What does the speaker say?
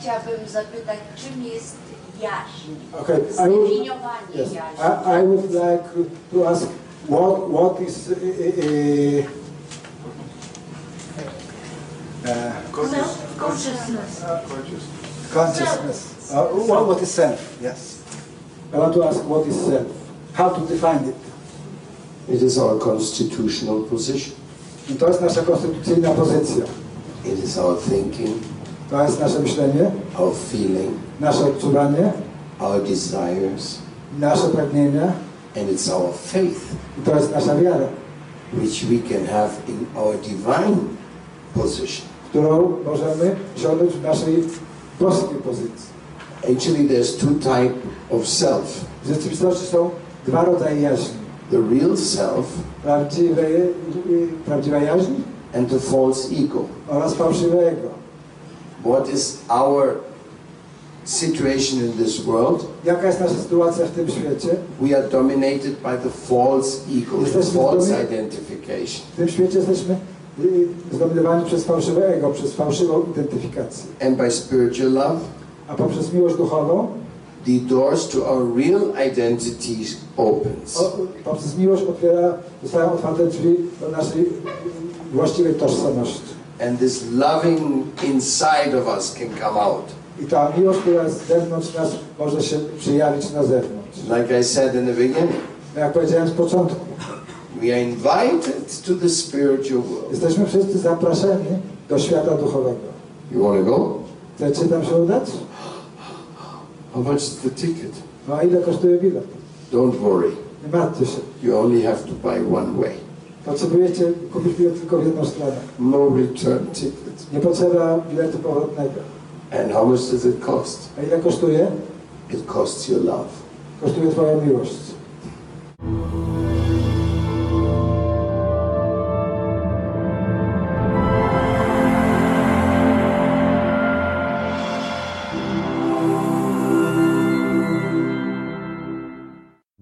chciałabym zapytać, czym jest jaźń? Okay, I would, yes, jaźni. I, I would like to ask what what is uh, uh, uh, Consciousness. consciousness? Uh, what, what is self? Yes. I want to ask what is self. How to define it? It is our constitutional position. I to jest nasza konstytucyjna pozycja. It is our thinking, To jest nasze myślenie, our feeling, nasze odczuwanie, our desires, nasze pragnienia and it's our faith, i to jest nasza wiara, which we can have in our divine position. którą możemy osiągnąć w naszej boskiej pozycji. Actually, there's two type of self. W rzeczywistości są dwa rodzaje jaźni. The real self Prawdziwe, prawdziwa jaźń and the false ego. oraz fałszywe ego. What is our situation in this world? Jaka jest nasza sytuacja w tym świecie? We are dominated by the false ego, the false identification. W tym świecie jesteśmy y, zdominowani przez fałszywe ego, przez fałszywą identyfikację. And by spiritual love, A poprzez miłość duchową, the doors to our real identity opens. o, poprzez miłość otwiera, zostają otwarte drzwi do naszej właściwej tożsamości. And this loving inside of us can come out. I ta miłość, która jest z zewnątrz nas, może się przejawić na zewnątrz. Like I said in the beginning, Jak powiedziałem z początku, we are invited to the spiritual world. jesteśmy wszyscy zapraszeni do świata duchowego. You want to go? Chcecie tam się udać? How much is the ticket? No a ile kosztuje bilet? Don't worry. Nie martwcie się. You only have to buy one way. Potrzebujecie kupić bilet tylko w jedną stronę. No return ticket. Nie potrzeba biletu powrotnego. And how much does it cost? A ile kosztuje? It costs your love. Kosztuje Twoja miłość.